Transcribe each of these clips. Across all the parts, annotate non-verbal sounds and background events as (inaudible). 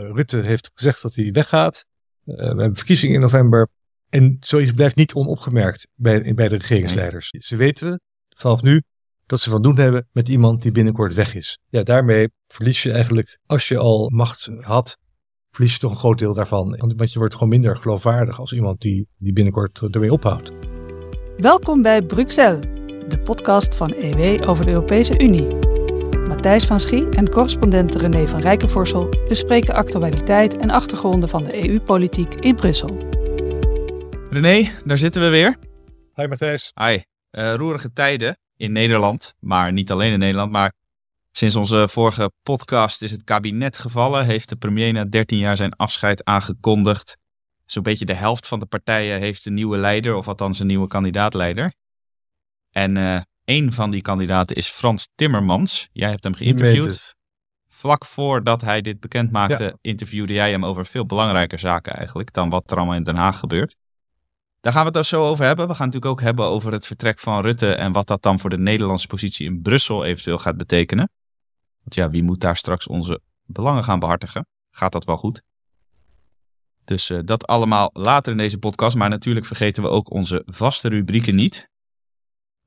Rutte heeft gezegd dat hij weggaat. we hebben verkiezingen in november. En zoiets blijft niet onopgemerkt bij, bij de regeringsleiders. Ze weten vanaf nu dat ze van doen hebben met iemand die binnenkort weg is. Ja, daarmee verlies je eigenlijk, als je al macht had, verlies je toch een groot deel daarvan. Want je wordt gewoon minder geloofwaardig als iemand die, die binnenkort ermee ophoudt. Welkom bij Bruxelles, de podcast van EW over de Europese Unie. Matthijs van Schie en correspondent René van Rijkenvorsel bespreken actualiteit en achtergronden van de EU-politiek in Brussel. René, daar zitten we weer. Hi Matthijs. Hi. Uh, roerige tijden in Nederland, maar niet alleen in Nederland, maar sinds onze vorige podcast is het kabinet gevallen, heeft de premier na 13 jaar zijn afscheid aangekondigd. Zo'n beetje de helft van de partijen heeft een nieuwe leider, of althans een nieuwe kandidaatleider. En uh, een van die kandidaten is Frans Timmermans. Jij hebt hem geïnterviewd. Vlak voordat hij dit bekend maakte, interviewde jij hem over veel belangrijke zaken eigenlijk dan wat er allemaal in Den Haag gebeurt. Daar gaan we het dus zo over hebben. We gaan het natuurlijk ook hebben over het vertrek van Rutte en wat dat dan voor de Nederlandse positie in Brussel eventueel gaat betekenen. Want ja, wie moet daar straks onze belangen gaan behartigen? Gaat dat wel goed? Dus uh, dat allemaal later in deze podcast. Maar natuurlijk vergeten we ook onze vaste rubrieken niet.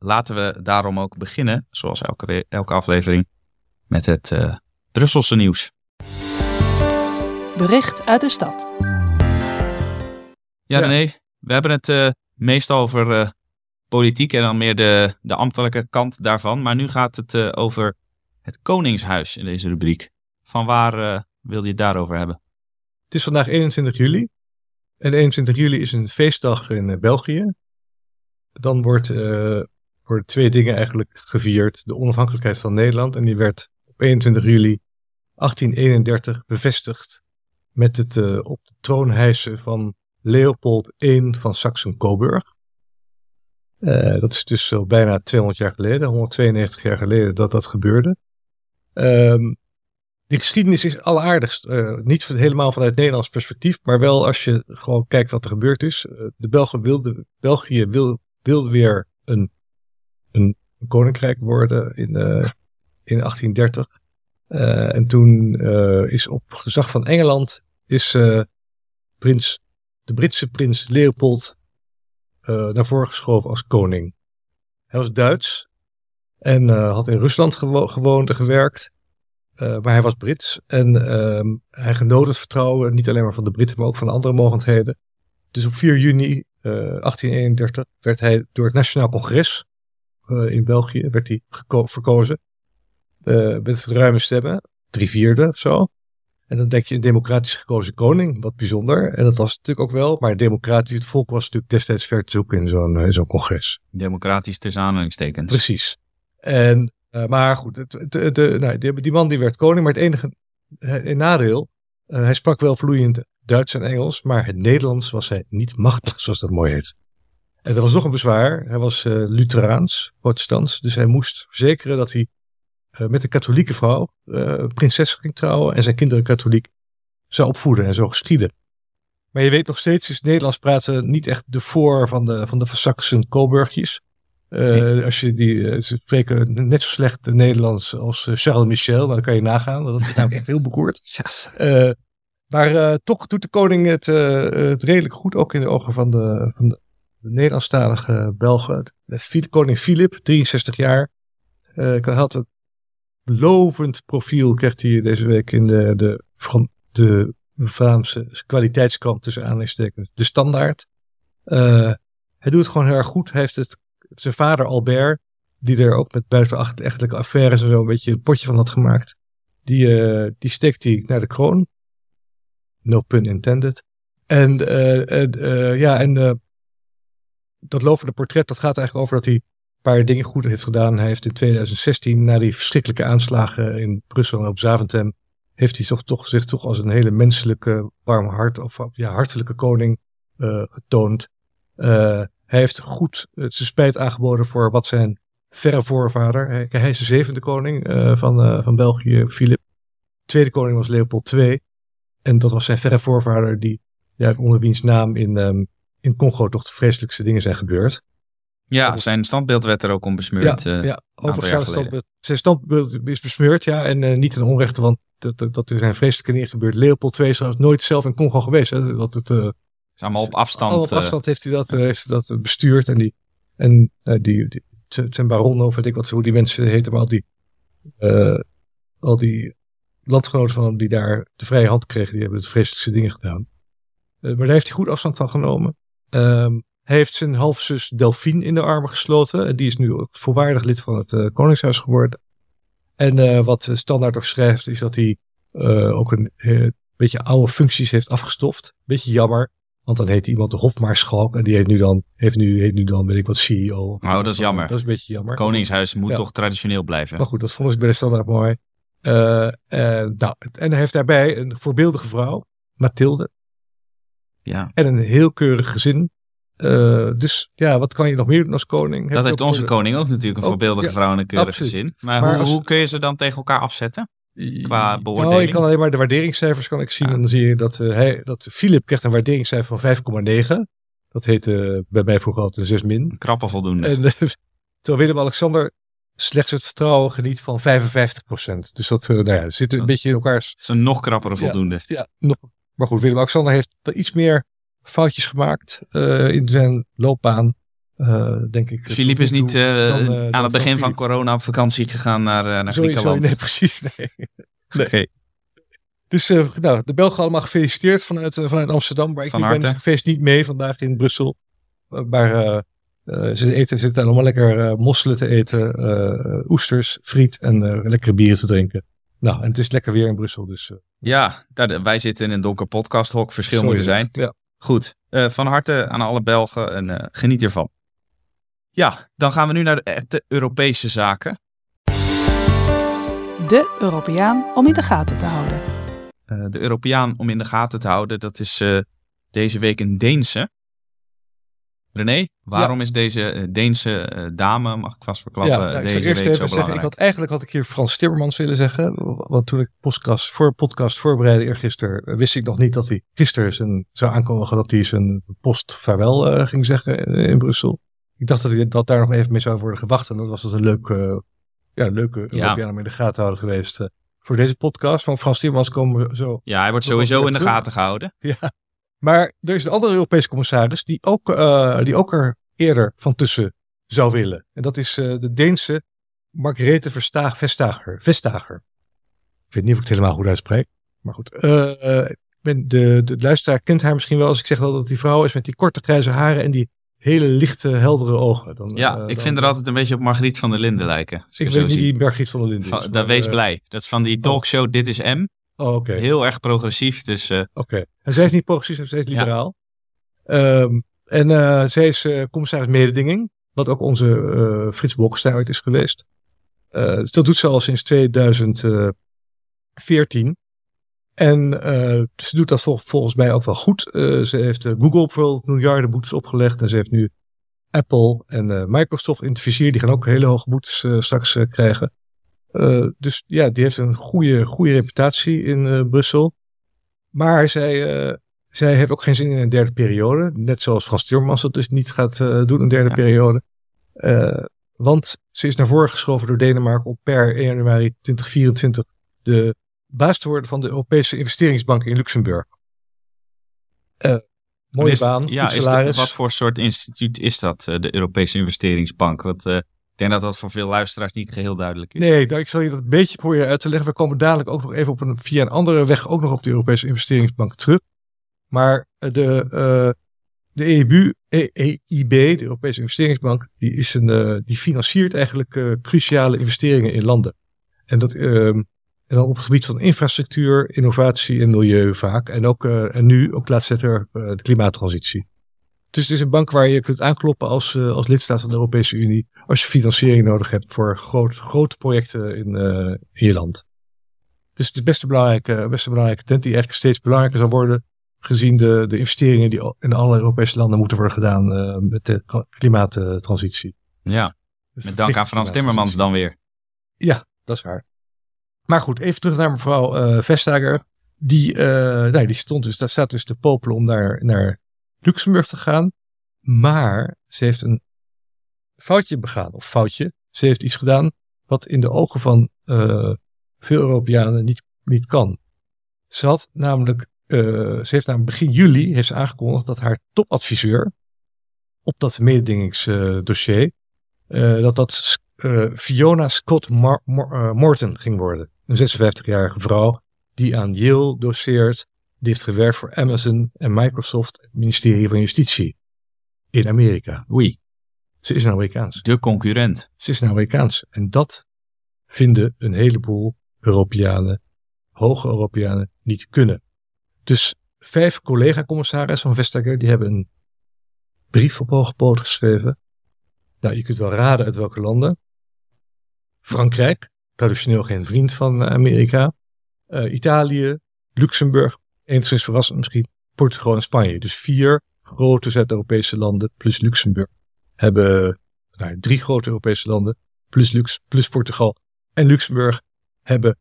Laten we daarom ook beginnen, zoals elke, elke aflevering, met het uh, Brusselse nieuws. Bericht uit de stad. Ja, ja. nee, we hebben het uh, meestal over uh, politiek en dan meer de, de ambtelijke kant daarvan. Maar nu gaat het uh, over het Koningshuis in deze rubriek. Van waar wil je het daarover hebben? Het is vandaag 21 juli. En 21 juli is een feestdag in België. Dan wordt, worden twee dingen eigenlijk gevierd. De onafhankelijkheid van Nederland. En die werd op 21 juli 1831 bevestigd. Met het op de troon hijsen van Leopold I van Saxen-Coburg. Uh, dat is dus al bijna 200 jaar geleden, 192 jaar geleden dat dat gebeurde. Um, die geschiedenis is alleraardigst. Uh, niet helemaal vanuit Nederlands perspectief, maar wel als je gewoon kijkt wat er gebeurd is. De Belgen wilden, België wil, wilde weer een, een, koninkrijk worden in, in 1830. en toen is op gezag van Engeland is prins de Britse prins Leopold naar voren geschoven als koning. Hij was Duits en had in Rusland gewo gewoond en gewerkt. Maar hij was Brits en uh, hij genoot het vertrouwen niet alleen maar van de Britten, maar ook van de andere mogendheden. Dus op 4 juni 1831 werd hij door het Nationaal Congres in België werd hij verkozen. met ruime stemmen, drie vierde of zo. En dan denk je een democratisch gekozen koning, wat bijzonder. En dat was natuurlijk ook wel. Maar democratisch, het volk was natuurlijk destijds ver te zoeken in zo'n zo'n congres. Democratisch tussen aanhalingstekens. Precies. En, uh, maar goed, de, de, nou, die, die, man die werd koning, maar het enige nadeel, hij sprak wel vloeiend Duits en Engels, maar het Nederlands was hij niet machtig, zoals dat mooi heet. En er was nog een bezwaar. Hij was Lutheraans, protestants, dus hij moest verzekeren dat hij uh, met een katholieke vrouw, uh, prinses ging trouwen en zijn kinderen katholiek zou opvoeden en zo geschieden. Maar je weet nog steeds, is Nederlands praten niet echt de voor van de, van de Saxen Coburgjes. Uh, nee. Als je die, ze spreken net zo slecht Nederlands als Charles Michel, nou, dan kan je nagaan. Dat is nou echt heel bekoord. Maar toch doet de koning het, het, redelijk goed, ook in de ogen van de, van de, de Nederlandstalige Belgen. De, koning Filip, 63 jaar, had het lovend profiel krijgt hij deze week in de, de, de Vlaamse kwaliteitskrant tussen aanleidingstekens. De standaard. Uh, hij doet het gewoon heel erg goed. Hij heeft het, zijn vader Albert, die er ook met buitenechtelijke affaires en zo een beetje een potje van had gemaakt. Die, uh, die steekt hij naar de kroon. No pun intended. En uh, ja, en dat lovende portret, dat gaat eigenlijk over dat hij paar dingen goed heeft gedaan. Hij heeft in 2016, na die verschrikkelijke aanslagen in Brussel en op Zaventem, heeft hij toch, zich toch als een hele menselijke, warm hart, of ja, hartelijke koning uh, getoond. Uh, hij heeft goed uh, zijn spijt aangeboden voor wat zijn verre voorvader. Hij, hij is de zevende koning van, van België, Filip. Tweede koning was Leopold II. En dat was zijn verre voorvader, die, ja, onder wiens naam in, um, in Congo toch de vreselijkste dingen zijn gebeurd. Ja, zijn standbeeld werd er ook om besmeurd. ja, eh, ja. Overigens zijn standbeeld, zijn standbeeld is besmeurd, ja. En eh, niet ten onrechte, want dat, dat, dat er zijn vreselijke dingen gebeurd. Leopold II is nooit zelf in Congo geweest. Hè. Dat het, is allemaal op afstand. Op afstand heeft hij dat, heeft dat bestuurd. En, die, en die, die, het zijn baronnen, of weet ik wat, hoe die mensen heten. Maar al die, al die landgenoten van hem die daar de vrije hand kregen, die hebben het vreselijkste dingen gedaan. Maar daar heeft hij goed afstand van genomen. Ehm, hij heeft zijn halfzus Delphine in de armen gesloten. En die is nu ook volwaardig lid van het eh, Koningshuis geworden. En eh, wat Standaard ook schrijft, is dat hij eh, ook een beetje oude functies heeft afgestoft. Beetje jammer. Want dan heet iemand de Hofmaarschalk. En die heeft nu dan, heeft nu, heeft nu dan weet ik wat, CEO. Oh, dat is jammer. Dat is een beetje jammer. Koningshuis moet Ja. toch traditioneel blijven. Maar goed, dat ze bij de standaard mooi. Nou, en hij heeft daarbij een voorbeeldige vrouw, Mathilde. Ja. En een heel keurig gezin. Eh, dus ja, wat kan je nog meer doen als koning? Dat heeft onze koning ook natuurlijk, een Ook, voorbeeldige ja, vrouw en een keurig absoluut. gezin. Maar, Maar hoe, als- hoe kun je ze dan tegen elkaar afzetten? qua Nou, beoordeling? je kan alleen maar de waarderingscijfers kan ik zien. Ja. En dan zie je dat, eh, hij, dat Philip krijgt een waarderingscijfer van 5,9. Dat heette bij mij vroeger altijd een 6 min. Een krappe voldoende. En, eh, (laughs) terwijl Willem-Alexander slechts het vertrouwen geniet van 55%. Dus dat, eh, nou ja, zit een Dat- beetje in elkaars Dat is een nog krappere voldoende. Ja, nog. Maar goed, Willem-Alexander heeft wel iets meer foutjes gemaakt eh, in zijn loopbaan. eh, denk ik. Philippe is tot nu niet eh, dan, aan het begin van corona op vakantie gegaan naar, naar Griekenland. nee, (laughs) precies. Nee. nee. Oké. Dus nou, de Belgen allemaal gefeliciteerd vanuit, vanuit Amsterdam. Maar ik Van ben harte. het feest niet mee vandaag in Brussel. Maar ze eten, zitten allemaal lekker mosselen te eten, oesters, friet en lekkere bieren te drinken. Nou, en het is lekker weer in Brussel. Dus, Ja, daar, wij zitten in een donker podcasthok. Verschil zo moet er zijn. Ja. Goed, eh, van harte aan alle Belgen en eh, geniet ervan. Ja, dan gaan we nu naar de Europese zaken. De Europeaan om in de gaten te houden. Eh, de Europeaan om in de gaten te houden, dat is eh, deze week een Deense. René, waarom is deze eh, Deense eh, dame, mag ik vast verklappen, nou, ik deze eerst week even zo zeggen, belangrijk? ik had, eigenlijk had ik hier Frans Timmermans willen zeggen. Want toen ik podcast voor podcast voorbereidde eergisteren, eh, wist ik nog niet dat hij gisteren zijn, zou aankondigen dat hij zijn post vaarwel ging zeggen in Brussel. Ik dacht dat, hij, dat daar nog even mee zou worden gewacht. En dat was dus een leuke, ja, een leuke Ja. Europeaan om in de gaten te houden geweest voor deze podcast. Van Frans Timmermans komen we zo Ja, hij wordt sowieso in de terug. gaten gehouden. (laughs) Maar er is een andere Europese commissaris die ook, eh, die ook er eerder van tussen zou willen. En dat is eh, de Deense Margrethe Verstaag, Vestager. Vestager. Ik weet niet of ik het helemaal goed uitspreek. Maar goed. eh, ben de, de luisteraar kent haar misschien wel als ik zeg dat het die vrouw is met die korte grijze haren en die hele lichte, heldere ogen. Dan, Ja, ik dan- vind er altijd een beetje op Margriet van der Linden lijken. Ik weet niet wie Margriet van der Linden is. Daar wees blij. Dat is van die talkshow Dit is M. Oh, oké. Heel erg progressief. Dus eh, Oké. En zij is niet progressief, zij is liberaal. Ehm, en eh, zij is eh, commissaris mededinging, wat ook onze Frits Bolkestein is geweest. Dus dat doet ze al sinds 2014. En eh, ze doet dat vol- volgens mij ook wel goed. Ze heeft Google bijvoorbeeld miljarden boetes opgelegd. En ze heeft nu Apple en Microsoft in het vizier. Die gaan ook hele hoge boetes straks krijgen. Eh, dus ja, die heeft een goede, goede reputatie in eh, Brussel. Maar zij, eh, zij heeft ook geen zin in een derde periode. Net zoals Frans Timmermans dat dus niet gaat doen, een derde Ja. periode. Want ze is naar voren geschoven door Denemarken om per 1 januari 2024 de baas te worden van de Europese investeringsbank in Luxemburg. Mooie is- baan, Ja, is wat voor soort instituut is dat, de Europese investeringsbank? Want eh, ik denk dat dat voor veel luisteraars niet geheel duidelijk is. Nee, ik zal je dat een beetje proberen uit te leggen. We komen dadelijk ook nog even op een, via een andere weg ook nog op de Europese investeringsbank terug. Maar eh, de, eh, de EIB, EIB, de Europese investeringsbank, die, is een, eh, die financiert eigenlijk cruciale investeringen in landen. En, dat, ehm, en dan op het gebied van infrastructuur, innovatie en milieu vaak. En, ook, en nu ook laatst zetten de klimaattransitie. Dus het is een bank waar je kunt aankloppen als, uh, als lidstaat van de Europese Unie. Als je financiering nodig hebt voor groot, grote projecten in, uh, in je land. Dus het is best een belangrijke, best een belangrijke tent die eigenlijk steeds belangrijker zal worden. Gezien de, de investeringen die in alle Europese landen moeten worden gedaan uh, met de klimaattransitie. Ja, Dus met dank aan Frans Timmermans dan weer. Ja, dat is waar. Maar goed, even terug naar mevrouw Vestager. Die, nee, die stond dus, daar staat dus te popelen om naar, naar Luxemburg te gaan. Maar ze heeft een foutje begaan. Of foutje. Ze heeft iets gedaan wat in de ogen van uh, veel Europeanen niet, niet kan. Ze had namelijk, uh, ze heeft namelijk begin juli heeft ze aangekondigd dat haar topadviseur op dat mededingingsdossier, uh, dat dat Fiona Scott Morton ging worden. Een 56-jarige vrouw die aan Yale doseert. Die heeft gewerkt voor Amazon en Microsoft, het ministerie van Justitie in Amerika. Oei. Ze is een Amerikaans. De concurrent. Ze is een Amerikaans. En dat vinden een heleboel Europeanen, hoge Europeanen, niet kunnen. Dus vijf collega-commissarissen van Vestager, die hebben een brief op hoge poot geschreven. Nou, je kunt wel raden uit welke landen. Frankrijk, traditioneel geen vriend van Amerika. Uh, Italië, Luxemburg, enigszins verrassend misschien, Portugal en Spanje. Dus vier grote Zuid-Europese landen plus Luxemburg hebben, nou, drie grote Europese landen plus, Lux, plus Portugal en Luxemburg hebben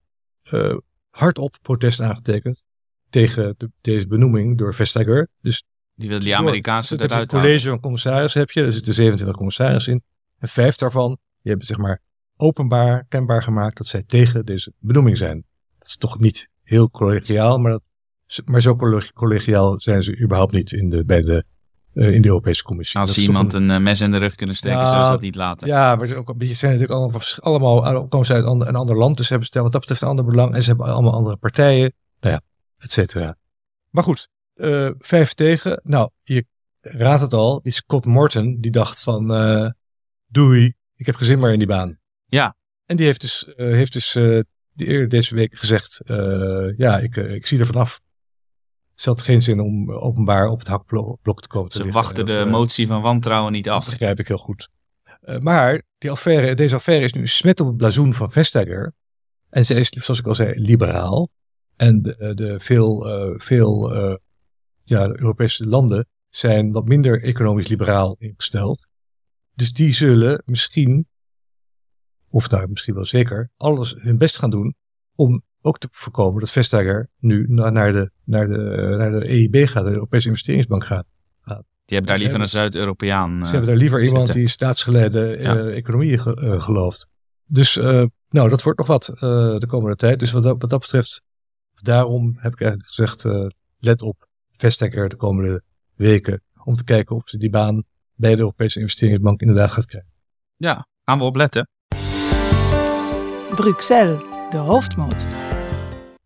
uh, hardop protest aangetekend tegen de, deze benoeming door Vestager. Dus die wil die Amerikaanse door, eruit Het college van commissarissen heb je, er zitten 27 commissarissen in. En vijf daarvan, die hebben zeg maar openbaar, kenbaar gemaakt dat zij tegen deze benoeming zijn. Dat is toch niet heel collegiaal, maar, dat, maar zo collegiaal zijn ze überhaupt niet in de, bij de, uh, in de Europese Commissie. Als ze iemand een, een, eh, mes in de rug kunnen steken, ja, zullen ze dat niet laten. Ja, maar ook beetje, zijn natuurlijk allemaal, allemaal eh, komen ze uit ander, een ander land, dus hebben ze wat dat betreft een ander belang. En ze hebben allemaal andere partijen, nou ja, et cetera. Maar goed, uh, vijf tegen. Nou, je raadt het al, die Scott Morton, die dacht van, uh, doei, ik heb geen zin meer in die baan. Ja. En die heeft dus, heeft dus die eerder deze week gezegd, ja, ik, ik zie er vanaf. Ze had geen zin om openbaar op het hakblok te komen. Te Ze wachten de motie van wantrouwen niet af. Dat begrijp ik heel goed. maar die affaire, deze affaire is nu een smet op het blazoen van Vestager. En zij is, zoals ik al zei, liberaal. En de, de veel, veel ja, de Europese landen zijn wat minder economisch liberaal ingesteld. Dus die zullen misschien, of nou misschien wel zeker, alles hun best gaan doen om ook te voorkomen dat Vestager nu naar de, naar de, naar de EIB gaat, de Europese Investeringsbank gaat. Die hebben daar liever een Zuid-Europeaan. Ze hebben daar liever iemand die staatsgeleide ja. uh, economie gelooft. Dus nou, dat wordt nog wat de komende tijd. Dus wat dat, wat dat betreft daarom heb ik eigenlijk gezegd, uh, let op Vestager de komende weken. Om te kijken of ze die baan bij de Europese investeringsbank inderdaad gaat krijgen. Ja, gaan we opletten. Bruxelles, de hoofdmoot.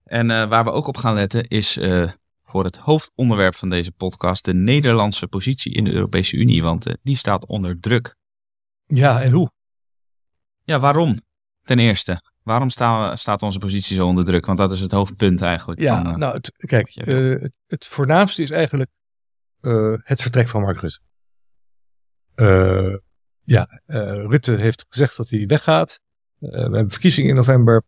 En uh, waar we ook op gaan letten is uh, voor het hoofdonderwerp van deze podcast de Nederlandse positie in de Europese Unie. Want uh, die staat onder druk. Ja, en hoe? Ja, waarom? Ten eerste, Waarom staan, staat onze positie zo onder druk? Want dat is het hoofdpunt eigenlijk. Ja, van, nou, het, kijk, het, het, voornaamste is eigenlijk het vertrek van Mark Rutte. ja, Rutte heeft gezegd dat hij weggaat. we hebben verkiezingen in november.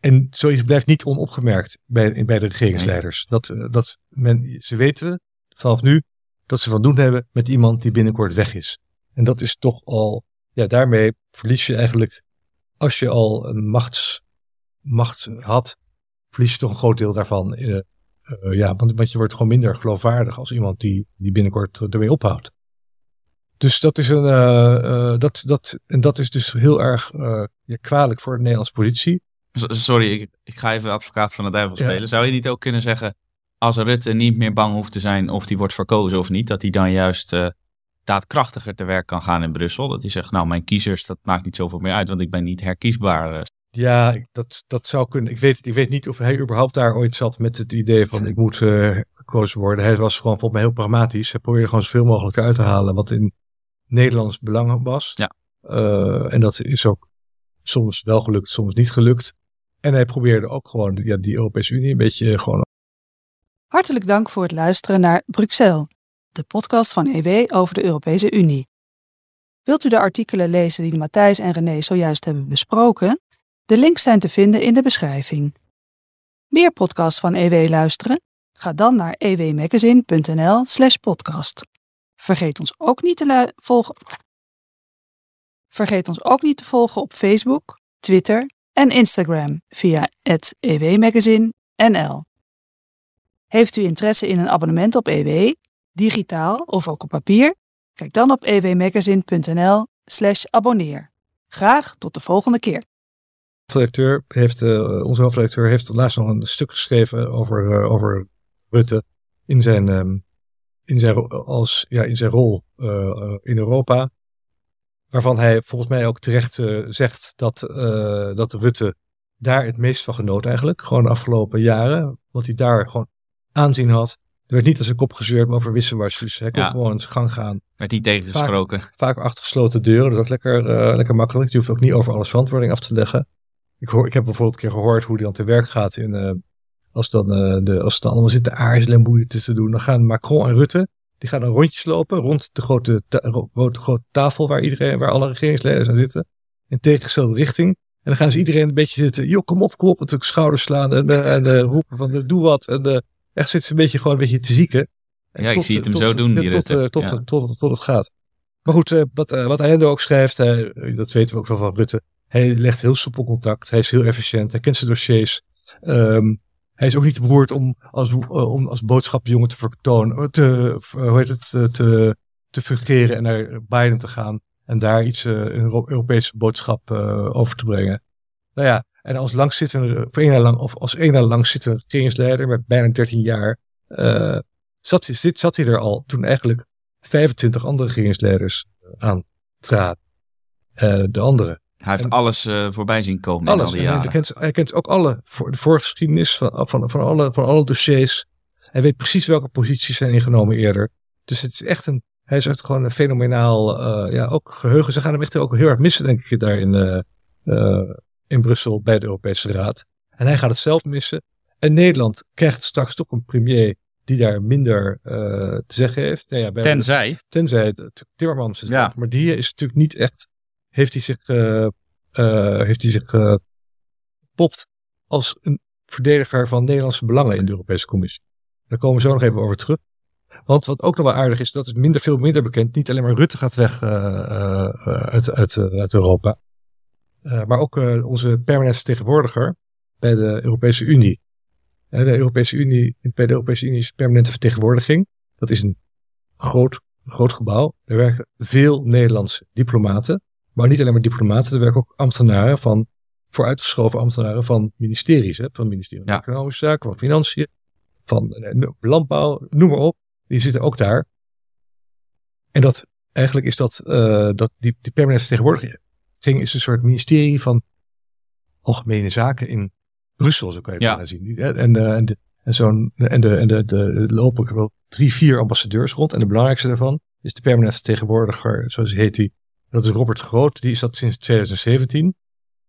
En zoiets blijft niet onopgemerkt bij, bij de regeringsleiders. Nee. Dat, dat men, ze weten vanaf nu dat ze van doen hebben met iemand die binnenkort weg is. En dat is toch al, ja, daarmee verlies je eigenlijk als je al een macht had, verlies je toch een groot deel daarvan. Uh, uh, ja, want, want je wordt gewoon minder geloofwaardig als iemand die, die binnenkort ermee ophoudt. Dus dat is een, uh, dat, dat, en dat is dus heel erg ja, kwalijk voor de Nederlandse politie. Sorry, ik, ik ga even advocaat van de duivel spelen. Ja. Zou je niet ook kunnen zeggen, als Rutte niet meer bang hoeft te zijn of die wordt verkozen of niet, dat hij dan juist daadkrachtiger te werk kan gaan in Brussel. Dat hij zegt, nou mijn kiezers, dat maakt niet zoveel meer uit, want ik ben niet herkiesbaar. Ja, dat, dat zou kunnen. Ik weet, ik weet niet of hij überhaupt daar ooit zat met het idee van ik moet uh, gekozen worden. Hij was gewoon volgens mij heel pragmatisch. Hij probeerde gewoon zoveel mogelijk uit te halen wat in Nederlands belang was. Ja. Uh, en dat is ook soms wel gelukt, soms niet gelukt. En hij probeerde ook gewoon ja, die Europese Unie een beetje gewoon. Hartelijk dank voor het luisteren naar Bruxelles de podcast van EW over de Europese Unie. Wilt u de artikelen lezen die Matthijs en René zojuist hebben besproken? De links zijn te vinden in de beschrijving. Meer podcasts van EW luisteren? Ga dan naar ewmagazine.nl/slash podcast. Vergeet ons ook niet te volgen. Vergeet ons ook niet te volgen op Facebook, Twitter en Instagram via het ewmagazine.nl. Heeft u interesse in een abonnement op EW? digitaal of ook op papier? Kijk dan op ewmagazine.nl slash abonneer. Graag tot de volgende keer. hoofdredacteur heeft, uh, onze hoofdredacteur heeft laatst nog een stuk geschreven over, uh, over Rutte in zijn, um, in zijn, als, ja, in zijn rol uh, in Europa. Waarvan hij volgens mij ook terecht zegt dat, dat Rutte daar het meest van genoot eigenlijk. Gewoon de afgelopen jaren. Wat hij daar gewoon aanzien had. Er werd niet als een kop gezeurd over wisselwasjes. Hij kon ja. gewoon zijn gang gaan. Werd niet tegengesproken. Vaak, vaak achter gesloten deuren. Dat is ook lekker, uh, lekker makkelijk. Je hoeft ook niet over alles verantwoording af te leggen. Ik, hoor, ik heb bijvoorbeeld een keer gehoord hoe hij dan te werk gaat. In, uh, als, dan, uh, de, als het dan allemaal zit te aarzelen en moeite te doen. Dan gaan Macron en Rutte. Die gaan dan rondjes lopen rond de grote, grote, grote tafel waar, iedereen, waar alle regeringsleden aan zitten. In tegengestelde richting. En dan gaan ze iedereen een beetje zitten. Joh, kom op, kom op. Natuurlijk schouders slaan en, en roepen van doe wat. En Echt zit ze een beetje gewoon een beetje te zieken. Ja, ik zie het hem zo doen. Die tot, tot, tot, tot, tot, tot, het gaat. Maar goed, wat, wat Allende ook schrijft, dat weten we ook wel van Rutte. Hij legt heel soepel contact. Hij is heel efficiënt. Hij kent zijn dossiers. Um, hij is ook niet beroerd om als, om als boodschapjongen te vertonen, te, hoe heet het, te, te fungeren en naar Biden te gaan. En daar iets, een Europese boodschap over te brengen. Nou ja, en als langzittende, voor één lang, of als één langzittende regeringsleider met bijna 13 jaar, zat, zit, zat hij er al toen eigenlijk 25 andere regeringsleiders eh, aan traden. De andere. Hij heeft en, alles uh, voorbij zien komen alles. in al die jaren. Hij kent, hij kent ook alle, voor, de voorgeschiedenis van, van, van, alle, van alle dossiers. Hij weet precies welke posities zijn ingenomen eerder. Dus het is echt een, hij is echt gewoon een fenomenaal, uh, ja, ook geheugen. Ze gaan hem echt ook heel erg missen, denk ik, daar in, uh, in Brussel bij de Europese Raad. En hij gaat het zelf missen. En Nederland krijgt straks toch een premier die daar minder uh, te zeggen heeft. Nou ja, bij tenzij. De, tenzij Timmermans is. Ja. Maar die is natuurlijk niet echt. Heeft hij zich, uh, uh, heeft hij zich popt als een verdediger van Nederlandse belangen in de Europese Commissie. Daar komen we zo nog even over terug. Want wat ook nog wel aardig is, dat is minder, veel minder bekend. Niet alleen maar Rutte gaat weg uit, uit, uit Europa. Maar ook onze permanente vertegenwoordiger bij de Europese Unie. De Europese Unie, bij de Europese Unie is permanente vertegenwoordiging. Dat is een groot, groot gebouw. Er werken veel Nederlandse diplomaten. Maar niet alleen maar diplomaten, er werken ook ambtenaren van, vooruitgeschoven ambtenaren van ministeries. Hè, van het ministerie van ja. Economische Zaken, van Financiën, van Landbouw, noem maar op. Die zitten ook daar. En dat, eigenlijk is dat, dat die, die permanente vertegenwoordiging ging, is een soort ministerie van algemene zaken in Brussel, zo kan je het ja. zien. En, de, en, de, en, zo'n, en, de, en de, de, de lopen wel drie, vier ambassadeurs rond. En de belangrijkste daarvan is de permanente vertegenwoordiger, zoals heet hij. Dat is Robert Groot, die is dat sinds 2017.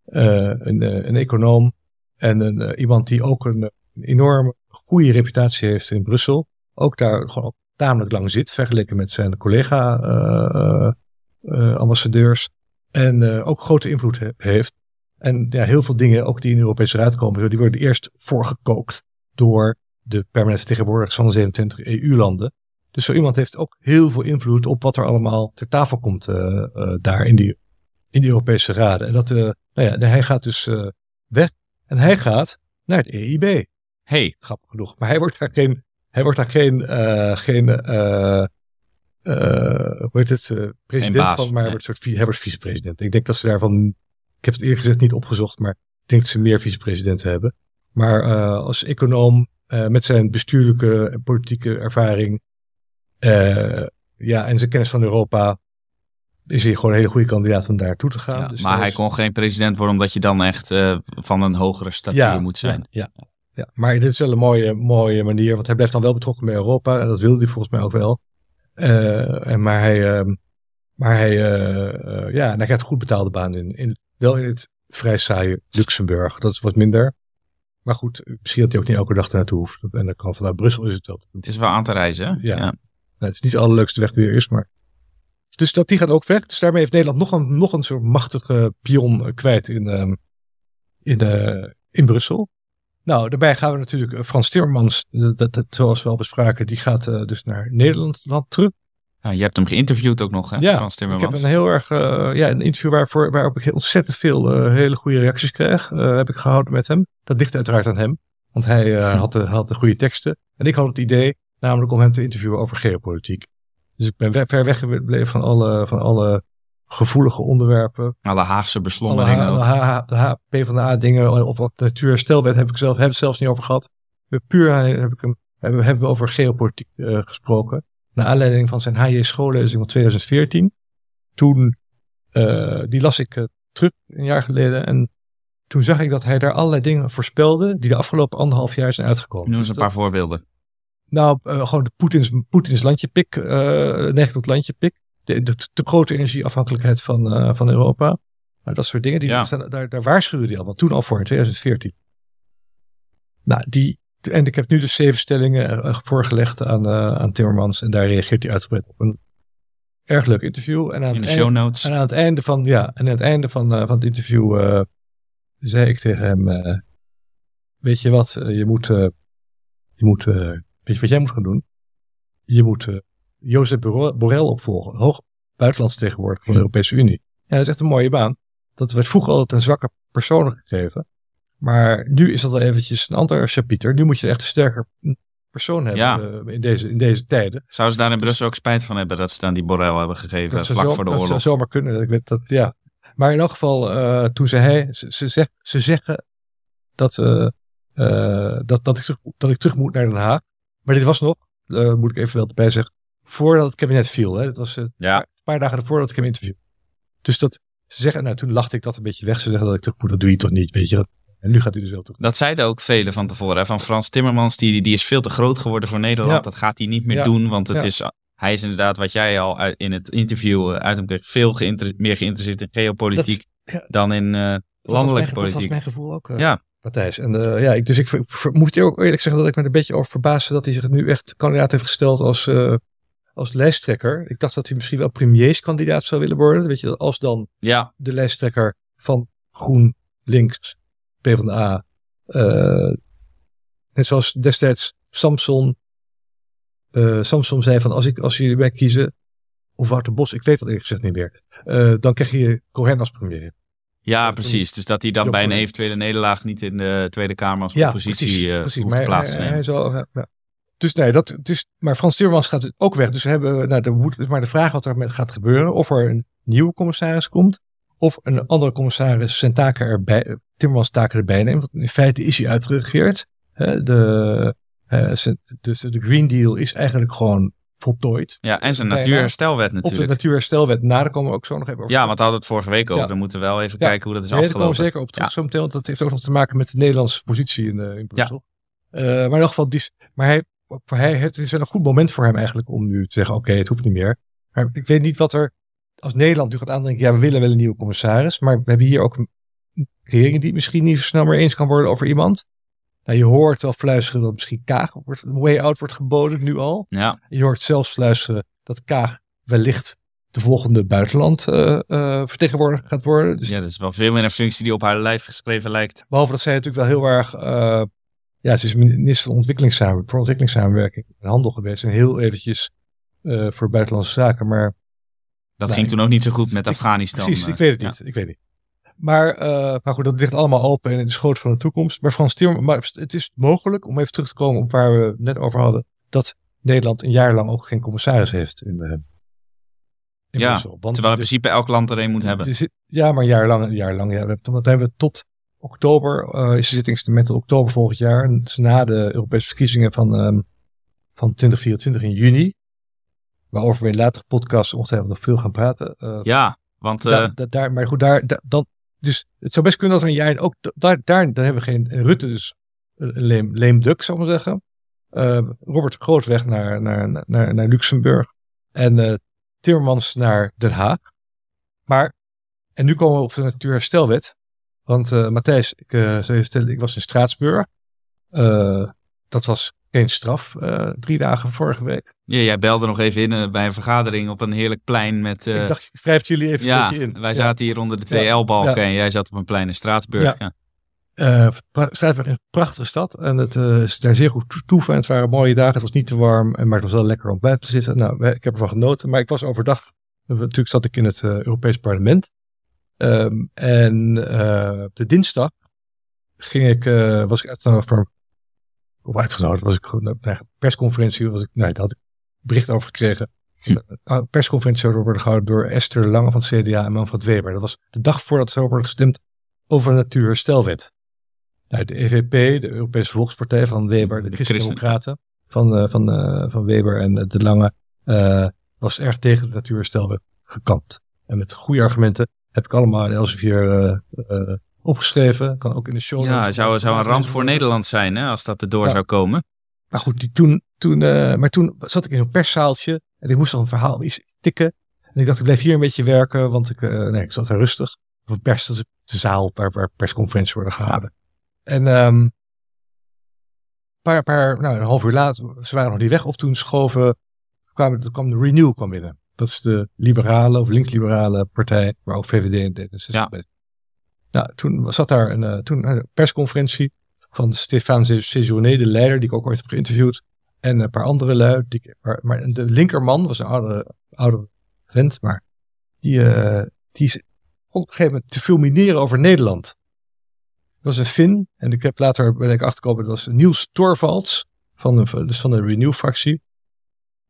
Uh, een, eh, een econoom en een, uh, iemand die ook een, enorme goede reputatie heeft in Brussel. Ook daar gewoon tamelijk lang zit, vergeleken met zijn collega-ambassadeurs. En ook grote invloed he heeft. En ja, heel veel dingen, ook die in de Europese Raad komen, die worden eerst voorgekookt door de permanente vertegenwoordigers van de 27 EU-landen. Dus zo iemand heeft ook heel veel invloed op wat er allemaal ter tafel komt uh, uh, daar in die, in die Europese Raden. En dat, nou ja, hij gaat dus weg en hij gaat naar het EIB. Hey. Grappig genoeg. Maar hij wordt daar geen, hij wordt daar geen, geen hoe heet het, president van, maar nee. wordt soort, hij wordt vicepresident. Ik denk dat ze daarvan, ik heb het eerlijk gezegd niet opgezocht, maar ik denk dat ze meer vicepresidenten hebben. Maar uh, als econoom, met zijn bestuurlijke en politieke ervaring, ja, en zijn kennis van Europa, is hij gewoon een hele goede kandidaat om daar naartoe te gaan. Ja, dus maar hij kon geen president worden omdat je dan echt van een hogere statuur ja, moet zijn. Ja, ja, ja, maar dit is wel een mooie, mooie manier, want hij blijft dan wel betrokken bij Europa en dat wilde hij volgens mij ook wel. Uh, en maar hij, uh, maar hij, ja, en hij krijgt goed betaalde baan in, in, wel in het vrij saaie Luxemburg. Dat is wat minder. Maar goed, misschien dat hij ook niet elke dag naartoe hoeft. En dan kan vanuit Brussel is het wel. Het is wel aan te reizen, hè? Ja. ja. Nou, het is niet de allerleukste weg die er is, maar... Dus dat, die gaat ook weg. Dus daarmee heeft Nederland nog een, nog een soort machtige pion kwijt in, um, in, in Brussel. Nou, daarbij gaan we natuurlijk eh, Frans Timmermans, dat, dat, zoals we al bespraken, die gaat uh, dus naar Nederland terug. Ja, je hebt hem geïnterviewd ook nog, hè, ja, Frans Timmermans. ik heb een heel erg, uh, ja, een interview waarvoor, waarop ik ontzettend veel uh, hele goede reacties kreeg, heb ik gehouden met hem. Dat ligt uiteraard aan hem, want hij (laughs) had, de, had de goede teksten. En ik had het idee, namelijk om hem te interviewen over geopolitiek. Dus ik ben we- ver weg gebleven van alle, van alle gevoelige onderwerpen. Alle Haagse Alle, beslommeringen H- ook. de, H, de HP van de A-dingen of wat de natuurherstelwet heb ik zelf, hebben we het zelfs niet over gehad. We- Puur heb ik hem, hebben, hebben we over geopolitiek eh, gesproken. Naar aanleiding van zijn HJ schoollezing van 2014. Toen, eh, die las ik eh, terug een jaar geleden. En toen zag ik dat hij daar allerlei dingen voorspelde. die de afgelopen anderhalf jaar zijn uitgekomen. Noem eens Dus een dat- paar voorbeelden. Nou, eh, gewoon de Poetins, Poetins landjepik, eh neiging tot landjepik. De, de te grote energieafhankelijkheid van, eh, van Europa. Nou, dat soort dingen, die Ja. staan, daar, daar waarschuwde hij al, want toen al voor in 2014. Nou, die, en ik heb nu dus zeven stellingen voorgelegd aan, aan Timmermans. En daar reageert hij uitgebreid op. Een erg leuk interview. En aan, In de het, show einde, notes. en aan het einde van, ja, en aan het einde van, van het interview zei ik tegen hem, weet je wat, je moet, je moet, weet je wat jij moet gaan doen? Je moet eh Jozef Borrell opvolgen, hoog buitenlandsvertegenwoordiger van de Europese Unie. Ja, dat is echt een mooie baan. Dat werd vroeger altijd een zwakke persoon gegeven. Maar nu is dat wel eventjes een ander chapiter. Nu moet je echt een sterker persoon hebben Ja. eh, in, deze, in deze tijden. Zouden ze daar in Brussel ook spijt van hebben dat ze dan die Borrell hebben gegeven vlak zo- voor de dat zou oorlog? zomaar kunnen. Ik weet dat, ja. Maar in elk geval, eh, toen zei hij, ze, ze, zeg, ze zeggen dat, dat, dat, ik terug, dat ik terug moet naar Den Haag. Maar dit was nog, eh, moet ik even wel erbij zeggen, voordat het kabinet viel. Hè. Dat was eh, Ja, een paar dagen ervoor dat ik hem interview. Dus dat, ze zeggen, nou toen lachte ik dat een beetje weg. Ze zeggen dat ik terug moet, dat doe je toch niet, weet je. Dat, en nu gaat hij dus wel terug. dat zeiden ook velen van tevoren. Hè? Van Frans Timmermans, die, die is veel te groot geworden voor Nederland. Ja. Dat gaat hij niet meer Ja. doen, want het is, hij is inderdaad, wat jij al uit- in het interview eh, uit hem kreeg, veel geïnter- meer geïnteresseerd in geopolitiek ja. dan in was landelijke mijn- Dat politiek. was mijn gevoel ook, Ja, Matthijs. En eh, ja, ik, dus ik moet je ook eerlijk zeggen dat ik me er een beetje over verbaasde dat hij zich nu echt kandidaat heeft gesteld als, eh, als lijsttrekker. Ik dacht dat hij misschien wel premierskandidaat zou willen worden. Weet je, als dan ja, de lijsttrekker van Groen, Links, PvdA. eh net zoals destijds Samson. Samson zei van als, ik, als jullie mij kiezen, of Wouter Bos, ik weet dat eerlijk gezegd niet meer. dan krijg je Cohen als premier. Ja, precies. Dus dat hij dan bij een eventuele nederlaag niet in de Tweede Kamer als Ja, oppositie precies, eh, precies. hoeft Maar te plaatsen. hij, nemen. hij zal, ja, ja. Dus nee, dat, dus, maar Frans Timmermans gaat ook weg. Dus we hebben, nou, de, maar de vraag wat er met gaat gebeuren, of er een nieuwe commissaris komt, of een andere commissaris zijn taken erbij, Timmermans taken erbij neemt. Want in feite is hij uitgeregeerd. De, eh, dus de Green Deal is eigenlijk gewoon voltooid. Ja, en zijn natuurherstelwet Op de natuurlijk. natuurherstelwet, na daar komen we ook zo nog even over. Ja, want we hadden het vorige week over. Ja. Dan moeten we wel even Ja. kijken hoe dat is Nee, daar komen we afgelopen. zeker op terug zo meteen, want dat heeft ook nog te maken met de Nederlandse positie in, eh, in Brussel. Eh, maar in elk geval, die, maar hij, voor hij, het is wel een goed moment voor hem eigenlijk om nu te zeggen, oké, het hoeft niet meer. Maar ik weet niet wat er, als Nederland nu gaat aandenken, ja, we willen wel een nieuwe commissaris, maar we hebben hier ook een regering die het misschien niet zo snel meer eens kan worden over iemand. Nou, je hoort wel fluisteren dat misschien Kaag wordt, een way out wordt geboden, nu al. Ja, Je hoort zelfs fluisteren dat Kaag wellicht de volgende buitenland eh, vertegenwoordiger gaat worden. Dus ja, dat is wel veel meer een functie die op haar lijf geschreven lijkt. Behalve dat zij natuurlijk wel heel erg. eh, ja, ze is minister van ontwikkelingssamenwerking, voor ontwikkelingssamenwerking en handel geweest. En heel eventjes voor buitenlandse zaken. Maar Dat Nee, ging toen ook niet zo goed met Afghanistan. precies, eh, ik weet het ja. niet. Ik weet niet. Maar, eh, maar goed, dat ligt allemaal open en in de schoot van de toekomst. Maar Frans Timmermans, maar het is mogelijk, om even terug te komen op waar we het net over hadden, dat Nederland een jaar lang ook geen commissaris heeft in, eh, in Ja, Brussel. Want Terwijl in principe elk land er een moet hebben. zit- ja, maar een jaar lang. Een jaar lang ja. We hebben- we tot oktober, eh, is de zittingstermijn tot oktober volgend jaar. En dus na de Europese verkiezingen van, ehm, van 2024 in juni. Waarover we in latere podcasts ongetwijfeld nog veel gaan praten. Ja, want da- da- daar, maar goed, daar, da- dan, dus het zou best kunnen dat een jaar, ook da- daar, daar, daar hebben we geen, en Rutte dus een leem, leem duck, zal ik maar zeggen. Eh, Robert de Groot weg naar, naar, naar, naar Luxemburg. En eh Timmermans naar Den Haag. Maar, en nu komen we op de natuurherstelwet. Want eh Matthijs, ik, eh, zou je vertellen, ik was in Straatsburg. Eh, dat was geen straf, eh, drie dagen vorige week. ja, jij belde nog even in eh, bij een vergadering op een heerlijk plein met... eh, ik dacht, ik wrijf jullie even ja, een beetje in. wij Ja. zaten hier onder de TL-balken ja. en jij zat op een plein in Straatsburg. Ja. Eh, Straatsburg is een prachtige stad en het eh, is daar zeer goed toe- toeven. En het waren mooie dagen, het was niet te warm, en- maar het was wel lekker om buiten te zitten. Nou, ik heb ervan genoten, maar ik was overdag, eh, natuurlijk zat ik in het eh, Europees Parlement. Ehm, en eh, de dinsdag ging ik, eh, was ik uitgenodigd voor, of uitgenodigd, was ik gewoon naar een persconferentie, was ik, nee, daar had ik bericht over gekregen Een persconferentie zou worden gehouden door Esther Lange van het CDA en Manfred Weber. Dat was de dag voordat zou worden gestemd over de natuurherstelwet. Nou, de EVP, de Europese Volkspartij van Weber, de, De Christen-Democraten van, eh, van, eh, van Weber en de Lange, eh, was erg tegen de natuurherstelwet gekant. En met goede argumenten heb ik allemaal in Elsevier eh eh, opgeschreven. Kan ook in de show Ja, zou, zou een ramp voor. Nederland zijn hè, als dat erdoor Ja. zou komen. Maar goed, die, toen, toen, eh, maar toen zat ik in een perszaaltje en ik moest dan een verhaal iets tikken. En ik dacht, ik blijf hier een beetje werken, want ik, eh, nee, ik zat daar rustig. Op een pers, dat is de zaal waar, waar persconferenties worden gehouden. En ehm paar, paar, nou, een half uur later, ze waren nog niet weg, of toen schoven, kwamen, toen kwam de Renew kwam binnen. Dat is de liberale of linksliberale partij, waar ook VVD en D66 Ja. bij. Nou, toen zat daar een, eh, toen een persconferentie van Stéphane Séjourné, de leider, die ik ook ooit heb geïnterviewd. En een paar andere lui. Maar, de linkerman was een oude, oude vent, maar die, eh, die is op een gegeven moment te fulmineren over Nederland. Dat was een Fin. En ik heb later ben ik achtergekomen, dat was Niels Torvalds, van de, dus van Renew-fractie.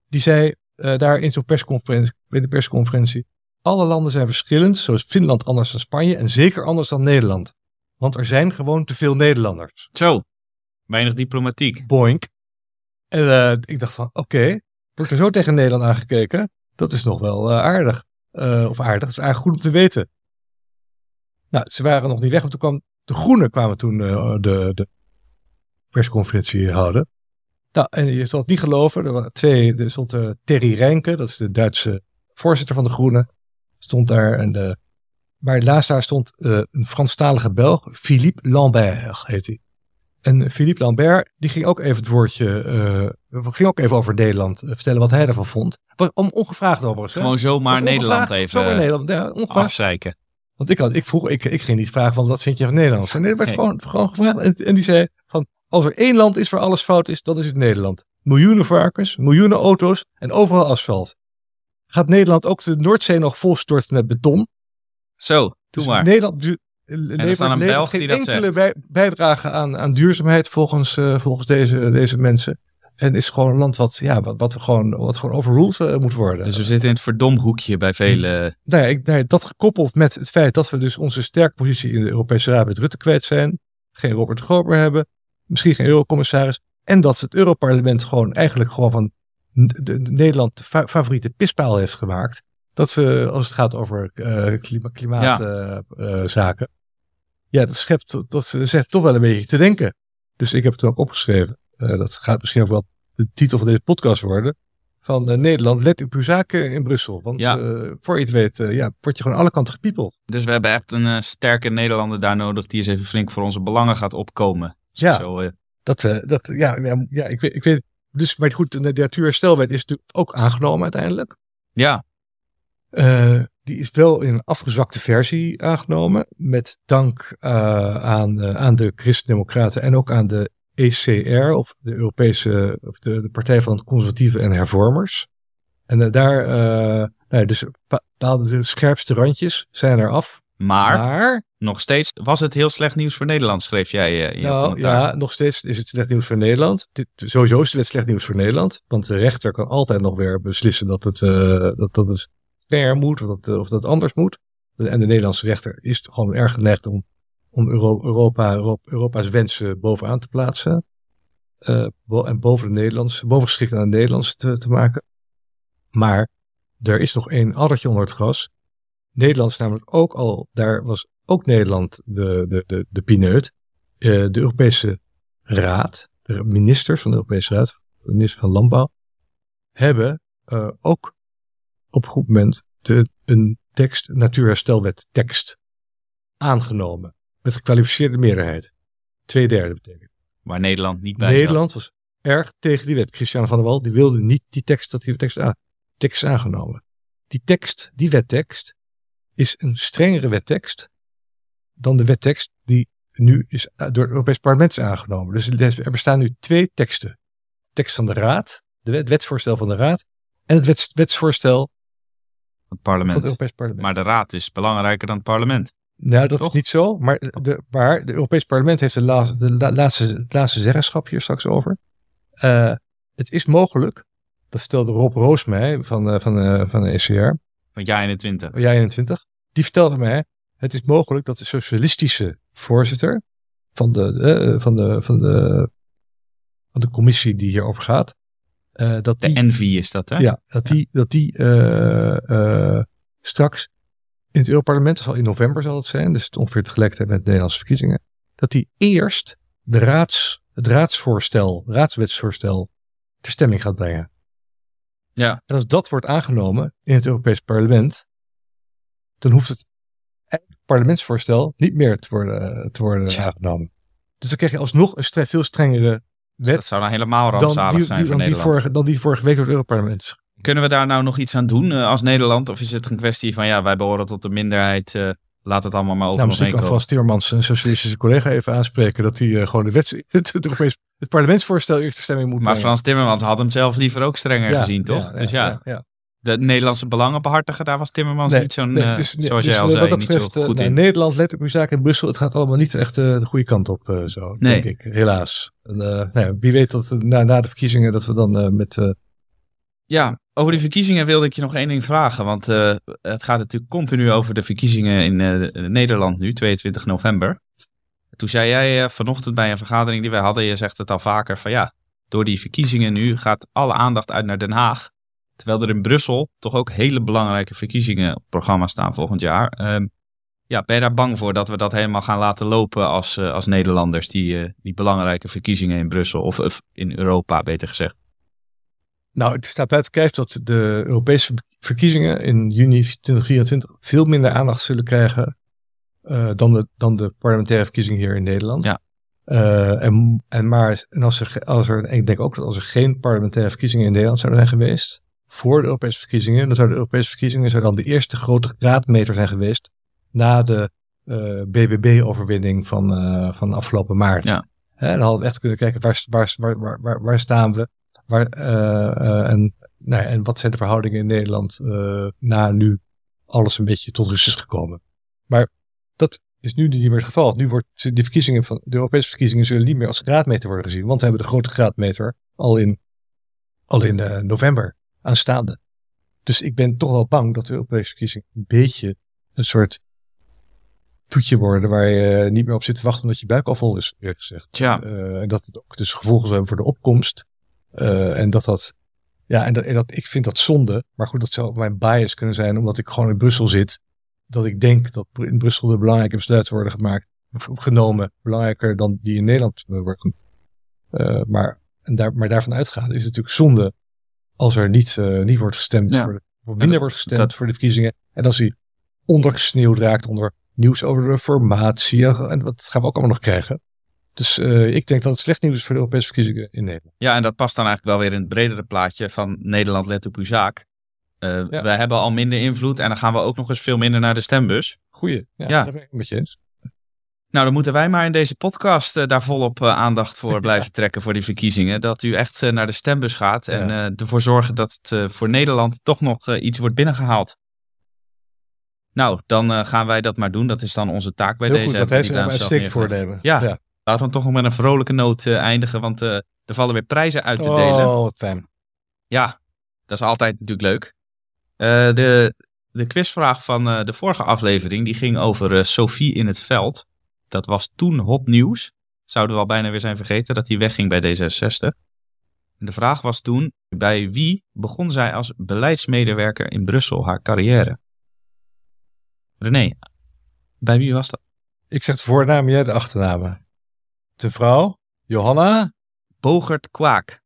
Die zei eh, daar in zo'n persconferentie, de persconferentie, alle landen zijn verschillend, zoals Finland anders dan Spanje en zeker anders dan Nederland. Want er zijn gewoon te veel Nederlanders. Zo, weinig diplomatiek. Boink. En eh, ik dacht van, oké, wordt er zo tegen Nederland aangekeken? Dat is nog wel eh, aardig. Eh, of aardig, dat is eigenlijk goed om te weten. Nou, ze waren nog niet weg, want toen kwam de Groenen kwamen toen de, de persconferentie houden. Nou, en je zal het niet geloven, er waren twee, er stond Terry Reinke, dat is de Duitse voorzitter van de Groenen, stond daar. En de, maar laatst daar stond eh, een Franstalige Belg, Philippe Lambert heet hij. En Philippe Lambert, die ging ook even het woordje, eh, ging ook even over Nederland eh, vertellen wat hij ervan vond. Om, ongevraagd overigens. hè? Gewoon zomaar Nederland even Zomaar eh, Nederland, ja, ongevraagd. afzeiken. Want ik, had, ik vroeg, ik, ik ging niet vragen van wat vind je van Nederland? Nee, er werd Nee. gewoon, gewoon gevraagd. En, en die zei van, als er één land is waar alles fout is, dan is het Nederland. Miljoenen varkens, miljoenen auto's en overal asfalt. Gaat Nederland ook de Noordzee nog volstorten met beton? Zo, doe Dus maar. Nederland du- levert, een levert geen enkele bij- bijdrage aan, aan duurzaamheid volgens, eh, volgens deze, deze mensen. En is gewoon een land wat, ja, wat, wat, we gewoon, wat gewoon overruled eh, moet worden. Dus we zitten in het verdomhoekje bij vele. nou ja, ik, nou ja, dat gekoppeld met het feit dat we dus onze sterke positie in de Europese Raad met Rutte kwijt zijn. Geen Robert Gober hebben. Misschien geen eurocommissaris. En dat het Europarlement gewoon eigenlijk gewoon van de, de- de Nederland de fa- favoriete pispaal heeft gemaakt. Dat ze, als het gaat over eh klima, klimaatzaken. ja, dat schept, dat zet toch wel een beetje te denken. Dus ik heb het ook opgeschreven. Eh, dat gaat misschien ook wel de titel van deze podcast worden. Van eh, Nederland, let op uw zaken in Brussel. Want Ja. eh, voor je het weet, eh, ja, word je gewoon alle kanten gepiepeld. Dus we hebben echt een eh, sterke Nederlander daar nodig die eens even flink voor onze belangen gaat opkomen. Ja. Zo, eh, Dat, eh, dat, ja, ja, ja, ik weet, ik weet. Dus, maar goed, de natuurherstelwet is natuurlijk ook aangenomen uiteindelijk. ja, Eh, die is wel in een afgezwakte versie aangenomen. Met dank eh, aan, eh, aan de Christen-Democraten en ook aan de ECR, of de Europese, of de, de Partij van Conservatieven en Hervormers. En daar, nou dus bepaalde de scherpste randjes zijn er af. maar Maar, nog steeds was het heel slecht nieuws voor Nederland, schreef jij eh, in je nou commentaar. ja, nog steeds is het slecht nieuws voor Nederland. Dit, sowieso is het slecht nieuws voor Nederland. Want de rechter kan altijd nog weer beslissen dat het, eh, dat, dat het strenger moet, of dat, eh, of dat anders moet. En de Nederlandse rechter is gewoon erg geneigd om, om Euro- Europa, Euro- Europa's wensen bovenaan te plaatsen. Bo- en boven de Nederlandse, bovengeschikt aan de Nederlandse te, te maken. Maar er is nog één addertje onder het gras. Nederland is namelijk ook al, daar was ook Nederland de, de, de, de pineut. Eh, de Europese Raad, de ministers van de Europese Raad, de minister van Landbouw, hebben eh, ook op een goed moment de, een tekst, natuurherstelwet tekst, aangenomen. Met gekwalificeerde meerderheid. Twee derde betekent. Waar Nederland niet bij zat. Nederland was erg tegen die wet. Christian van der Wal die wilde niet die tekst, dat die tekst, aan, tekst aangenomen. Die tekst, die wettekst, is een strengere wettekst dan de wettekst die nu is eh, door het Europees Parlement is aangenomen. Dus er bestaan nu twee teksten. Tekst van de Raad, de wet, wetsvoorstel van de Raad en het wets, wetsvoorstel Het van parlement. het Europees Parlement. Maar de raad is belangrijker dan het parlement. Nou, dat Toch? is niet zo. Maar de, maar de Europees Parlement heeft de, laatste, de la- laatste, het laatste zeggenschap hier straks over. Eh, het is mogelijk Dat vertelde Rob Roos mij van, uh, van, van de ECR. Van jaar 21. Jaar 21. Die vertelde mij, het is mogelijk dat de socialistische voorzitter van de, uh, van de, van de, van de commissie die hierover gaat. dat die, de Envy is dat, hè? Ja, dat die, dat die straks in het Europarlement, zal in november zal het zijn, dus ongeveer tegelijkertijd met de Nederlandse verkiezingen, dat die eerst de raads, het raadsvoorstel, raadswetsvoorstel ter stemming gaat brengen. Ja. En als dat wordt aangenomen in het Europees Parlement, dan hoeft het parlementsvoorstel niet meer te worden, te worden aangenomen. Dus dan krijg je alsnog een veel strengere wet. Dus dat zou dan helemaal rampzalig die, zijn die, voor dan Nederland. Die vorige, dan die vorige week door het Europarlement. Kunnen we daar nou nog iets aan doen uh, als Nederland? Of is het een kwestie van ja, wij behoren tot de minderheid, uh, laat het allemaal maar over nou, misschien kan? Frans Timmermans een socialistische collega even aanspreken dat hij uh, gewoon de wet, (laughs) het, het, parlementsvoorstel eerst de stemming moet Maar brengen. Frans Timmermans had hem zelf liever ook strenger Ja, gezien, toch? ja, dus ja, ja, ja, de Nederlandse belangen behartigen, daar was Timmermans Nee, niet zo'n, nee, eh, dus- zoals dus jij al zei, dat niet zo eh, goed nou, in. Nederland let op uw zaak in Brussel. Het gaat allemaal niet echt eh, de goede kant op, zo, Nee. denk ik. Helaas. En, nou ja, wie weet dat na, na de verkiezingen dat we dan met... Ja, over die verkiezingen wilde ik je nog één ding vragen. Want het gaat natuurlijk continu over de verkiezingen in Nederland nu, 22 november. Toen zei jij vanochtend bij een vergadering die wij hadden, je zegt het al vaker, van ja, door die verkiezingen nu gaat alle aandacht uit naar Den Haag. Terwijl er in Brussel toch ook hele belangrijke verkiezingen op het programma staan volgend jaar. Ehm, ja, ben je daar bang voor dat we dat helemaal gaan laten lopen als, eh, als Nederlanders, die, eh, die belangrijke verkiezingen in Brussel, of, of in Europa beter gezegd? nou, het staat buiten kijf dat de Europese verkiezingen in juni 2024 veel minder aandacht zullen krijgen eh, dan, de, dan de parlementaire verkiezingen hier in Nederland. Ja. En, en, maar, en als er, als er, ik denk ook dat als er geen parlementaire verkiezingen in Nederland zouden zijn geweest, voor de Europese verkiezingen, dan zouden de Europese verkiezingen zou dan de eerste grote graadmeter zijn geweest na de eh, BBB-overwinning van, eh, van afgelopen maart. Ja. Dan hadden we echt kunnen kijken waar, waar, waar, waar, waar, staan we waar, eh, en, nou ja, en wat zijn de verhoudingen in Nederland na nu alles een beetje tot rust is gekomen. Maar dat is nu niet meer het geval. Nu wordt de verkiezingen van de Europese verkiezingen zullen niet meer als graadmeter worden gezien, want we hebben de grote graadmeter al in, al in november aanstaande. Dus ik ben toch wel bang dat de Europese verkiezingen een beetje een soort toetje worden waar je niet meer op zit te wachten omdat je buik al vol is, eerlijk gezegd. Tja. Eh, en dat het ook dus gevolgen hebben voor de opkomst. Eh, en dat dat, ja, en dat, en dat, ik vind dat zonde. Maar goed, dat zou ook mijn bias kunnen zijn, omdat ik gewoon in Brussel zit. Dat ik denk dat in Brussel de belangrijke besluiten worden gemaakt, genomen, belangrijker dan die in Nederland eh, worden maar, en daar, maar daarvan uitgaan is het natuurlijk zonde als er niet, eh, niet wordt gestemd, Ja. voor minder dat- wordt gestemd dat- voor de verkiezingen. En als die ondergesneeuwd raakt onder nieuws over de reformatie. En, dat gaan we ook allemaal nog krijgen. Dus eh, ik denk dat het slecht nieuws is voor de Europese verkiezingen in Nederland. Ja, en dat past dan eigenlijk wel weer in het bredere plaatje van Nederland let op uw zaak. Eh Ja. We hebben al minder invloed en dan gaan we ook nog eens veel minder naar de stembus. Goeie. Ja, Ja. daar ben ik het met je eens. Nou, dan moeten wij maar in deze podcast eh, daar volop eh, aandacht voor (laughs) blijven trekken voor die verkiezingen. Dat u echt eh, naar de stembus gaat en Ja. ervoor zorgen dat het voor Nederland toch nog iets wordt binnengehaald. Nou, dan gaan wij dat maar doen. Dat is dan onze taak bij Heel deze. goed, is die een neergelegd. voornemen. Ja. Laten we toch nog met een vrolijke noot eindigen, want er vallen weer prijzen uit te Oh, delen. wat fijn. Ja, dat is altijd natuurlijk leuk. De, de quizvraag van de vorige aflevering die ging over Sophie in het veld. Dat was toen hot nieuws. Zouden we al bijna weer zijn vergeten dat hij wegging bij D66. En de vraag was toen, bij wie begon zij als beleidsmedewerker in Brussel haar carrière? René, bij wie was dat? Ik zeg de voornaam, jij de achternamen. De vrouw, Johanna. Bogert Kwaak.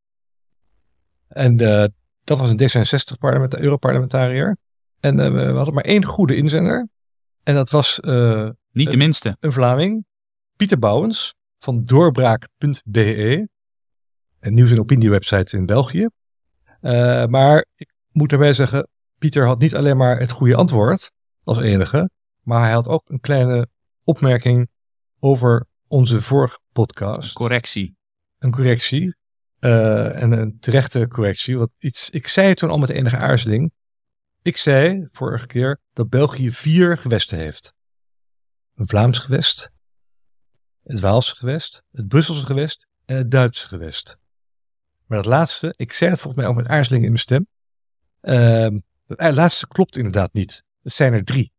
En eh, dat was een D66 parlement, Europarlementariër. En eh, we hadden maar één goede inzender. En dat was eh, Niet de minste. een Vlaming, Pieter Bouwens van doorbraak.be. Een nieuws- en opiniewebsite in België. Eh, maar ik moet erbij zeggen, Pieter had niet alleen maar het goede antwoord als enige, maar hij had ook een kleine opmerking over onze vorige podcast. Correctie. Een correctie. eh, en een terechte correctie. Want iets, ik zei het toen al met enige aarzeling. Ik zei vorige keer dat België vier gewesten heeft. Een Vlaams gewest, het Waalse gewest, het Brusselse gewest en het Duitse gewest. Maar dat laatste, ik zei het volgens mij ook met aarzeling in mijn stem. Ehm, dat laatste klopt inderdaad niet. Het zijn er drie.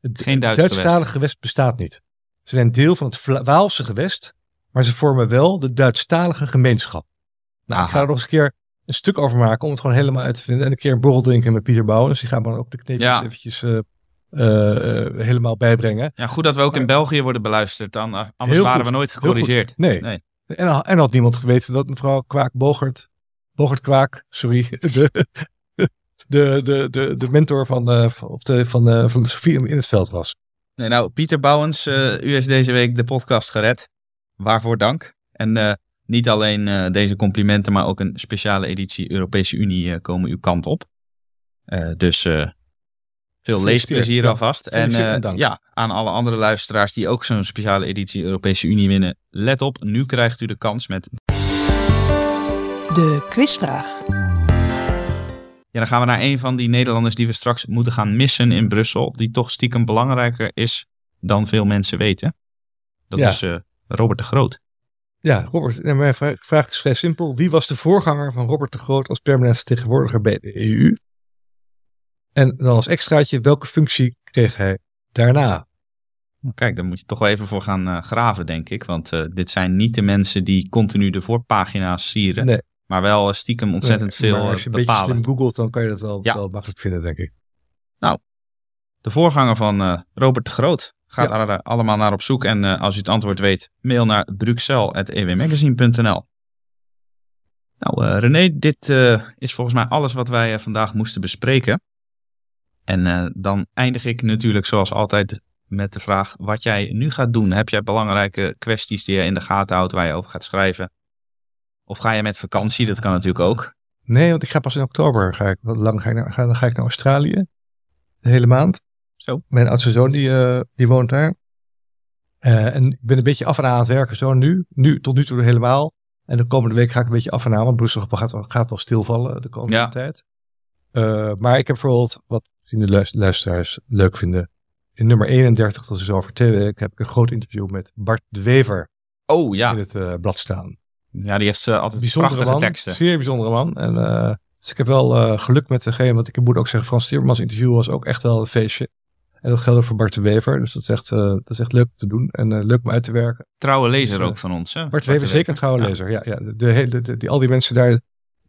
Het Geen Duits Duitsstalige gewest. gewest bestaat niet. Ze zijn deel van het Vla- Waalse gewest, maar ze vormen wel de Duitsstalige gemeenschap. Nou, ik ga er nog eens een keer een stuk over maken om het gewoon helemaal uit te vinden. En een keer een borrel drinken met Pieter Bouwens. Die gaat me dan ook de kneepjes Ja. eventjes eh, helemaal bijbrengen. Ja, goed dat we ook in Maar- België worden beluisterd. Dan, eh, anders waren goed. we nooit gecorrigeerd. Nee. Nee. En, en had niemand geweten dat mevrouw Kwaak-Bogert, Bogert Kwaak, sorry, (laughs) de, de, de, de, de mentor van, eh, of de, van, eh, van Sofie in het veld was. Nee, nou, Pieter Bouwens, eh, u heeft deze week de podcast gered. Waarvoor dank. En eh, niet alleen eh, deze complimenten, maar ook een speciale editie Europese Unie eh, komen uw kant op. Eh, dus eh, veel leesplezier alvast. En eh, ja, aan alle andere luisteraars die ook zo'n speciale editie Europese Unie winnen. Let op, nu krijgt u de kans met... De quizvraag. Ja, dan gaan we naar een van die Nederlanders die we straks moeten gaan missen in Brussel. Die toch stiekem belangrijker is dan veel mensen weten. Dat Ja. is eh, Robert de Groot. Ja, Robert, mijn vra- vraag is vrij simpel. Wie was de voorganger van Robert de Groot als permanent vertegenwoordiger bij de EU? En dan als extraatje, welke functie kreeg hij daarna? Nou, Kijk, daar moet je toch wel even voor gaan eh, graven, denk ik. Want eh, dit zijn niet de mensen die continu de voorpagina's sieren. Nee. Maar wel eh, stiekem ontzettend Nee, veel eh, als je een beetje bepalen. slim googelt, dan kan je dat wel, Ja. wel makkelijk vinden, denk ik. De voorganger van Robert de Groot gaat Ja. er allemaal naar op zoek. En als u het antwoord weet, mail naar bruxelles.ewmagazine.nl Nou, eh, René, dit is volgens mij alles wat wij vandaag moesten bespreken. En eh, dan eindig ik natuurlijk zoals altijd met de vraag wat jij nu gaat doen. Heb jij belangrijke kwesties die je in de gaten houdt waar je over gaat schrijven? Of ga je met vakantie? Dat kan natuurlijk ook. Nee, want ik ga pas in oktober. Ga ik, wat lang ga ik naar, ga, dan ga ik naar Australië. De hele maand. Zo. Mijn oudste zoon die, eh, die woont daar. Eh, en ik ben een beetje af en aan aan het werken zo nu. nu. Tot nu toe helemaal. En de komende week ga ik een beetje af en aan. Want Brussel gaat, wel- gaat wel stilvallen de komende Ja. tijd. Eh, maar ik heb bijvoorbeeld, wat misschien de luis- luisteraars leuk vinden. In nummer 31, dat is over twee weken, heb ik een groot interview met Bart de Wever Oh ja, in het eh, blad staan. ja die heeft eh, altijd bijzondere prachtige man, teksten. zeer bijzondere man. En, eh, dus ik heb wel geluk met degene, want ik moet ook zeggen, Frans Timmermans interview was ook echt wel een feestje. En dat geldt ook voor Bart de Wever. Dus dat is echt, dat is echt leuk te doen en leuk om uit te werken. Trouwe lezer Dus, ook van ons. Hè? Bart de Wever zeker een trouwe Ja. lezer. Ja, ja, de hele, de, die, al die mensen daar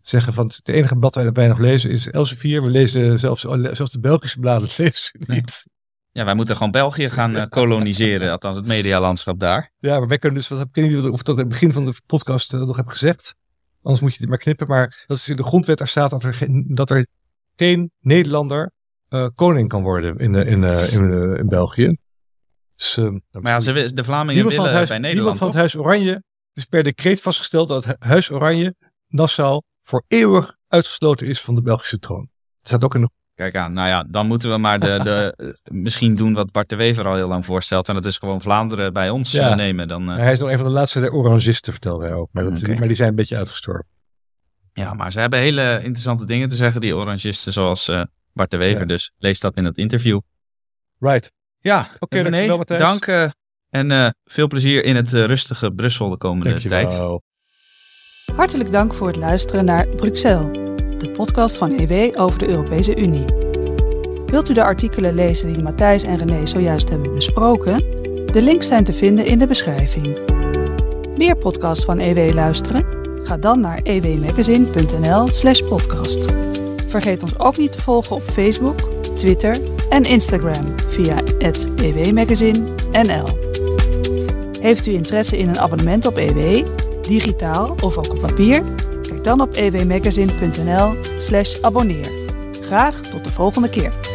zeggen van het enige blad waar wij nog lezen is Elsevier. We lezen zelfs, zelfs de Belgische bladen (laughs) lezen niet. Ja, wij moeten gewoon België gaan eh, koloniseren, (laughs) althans het medialandschap daar. Ja, maar wij kunnen dus, wat heb ik weet niet of ik het ook in het begin van de podcast eh, nog heb gezegd. Anders moet je dit maar knippen. Maar dat is in de grondwet, daar staat dat er geen, dat er geen Nederlander eh, koning kan worden in, in, in, in België. Dus, eh, Maar ja, ze, de Vlamingen willen het huis, bij niemand Nederland, van het? Huis Oranje. Het is per decreet vastgesteld dat het Huis Oranje Nassau voor eeuwig uitgesloten is van de Belgische troon. Het staat ook in de Kijk aan, nou ja, dan moeten we maar de, (laughs) de, misschien doen wat Bart de Wever al heel lang voorstelt. En dat is gewoon Vlaanderen bij ons Ja. eh, nemen. Dan, eh, hij is nog een van de laatste der orangisten, vertelde hij ook. Maar, dat, maar die zijn een beetje uitgestorven. ja, maar ze hebben hele interessante dingen te zeggen, die orangisten zoals eh, Bart de Wever. Ja. Dus lees dat in het interview. Right. Ja, Oké, dankjewel, Matthijs. dank en veel plezier in het rustige Brussel de komende tijd. Hartelijk dank voor het luisteren naar Bruxelles, de podcast van EW over de Europese Unie. Wilt u de artikelen lezen die Matthijs en René zojuist hebben besproken? De links zijn te vinden in de beschrijving. Meer podcasts van EW luisteren? Ga dan naar ewmagazine.nl/slash podcast. Vergeet ons ook niet te volgen op Facebook, Twitter en Instagram via ewmagazine.nl. Heeft u interesse in een abonnement op EW, digitaal of ook op papier? Kijk dan op ewmagazine.nl slash abonneer. Graag tot de volgende keer.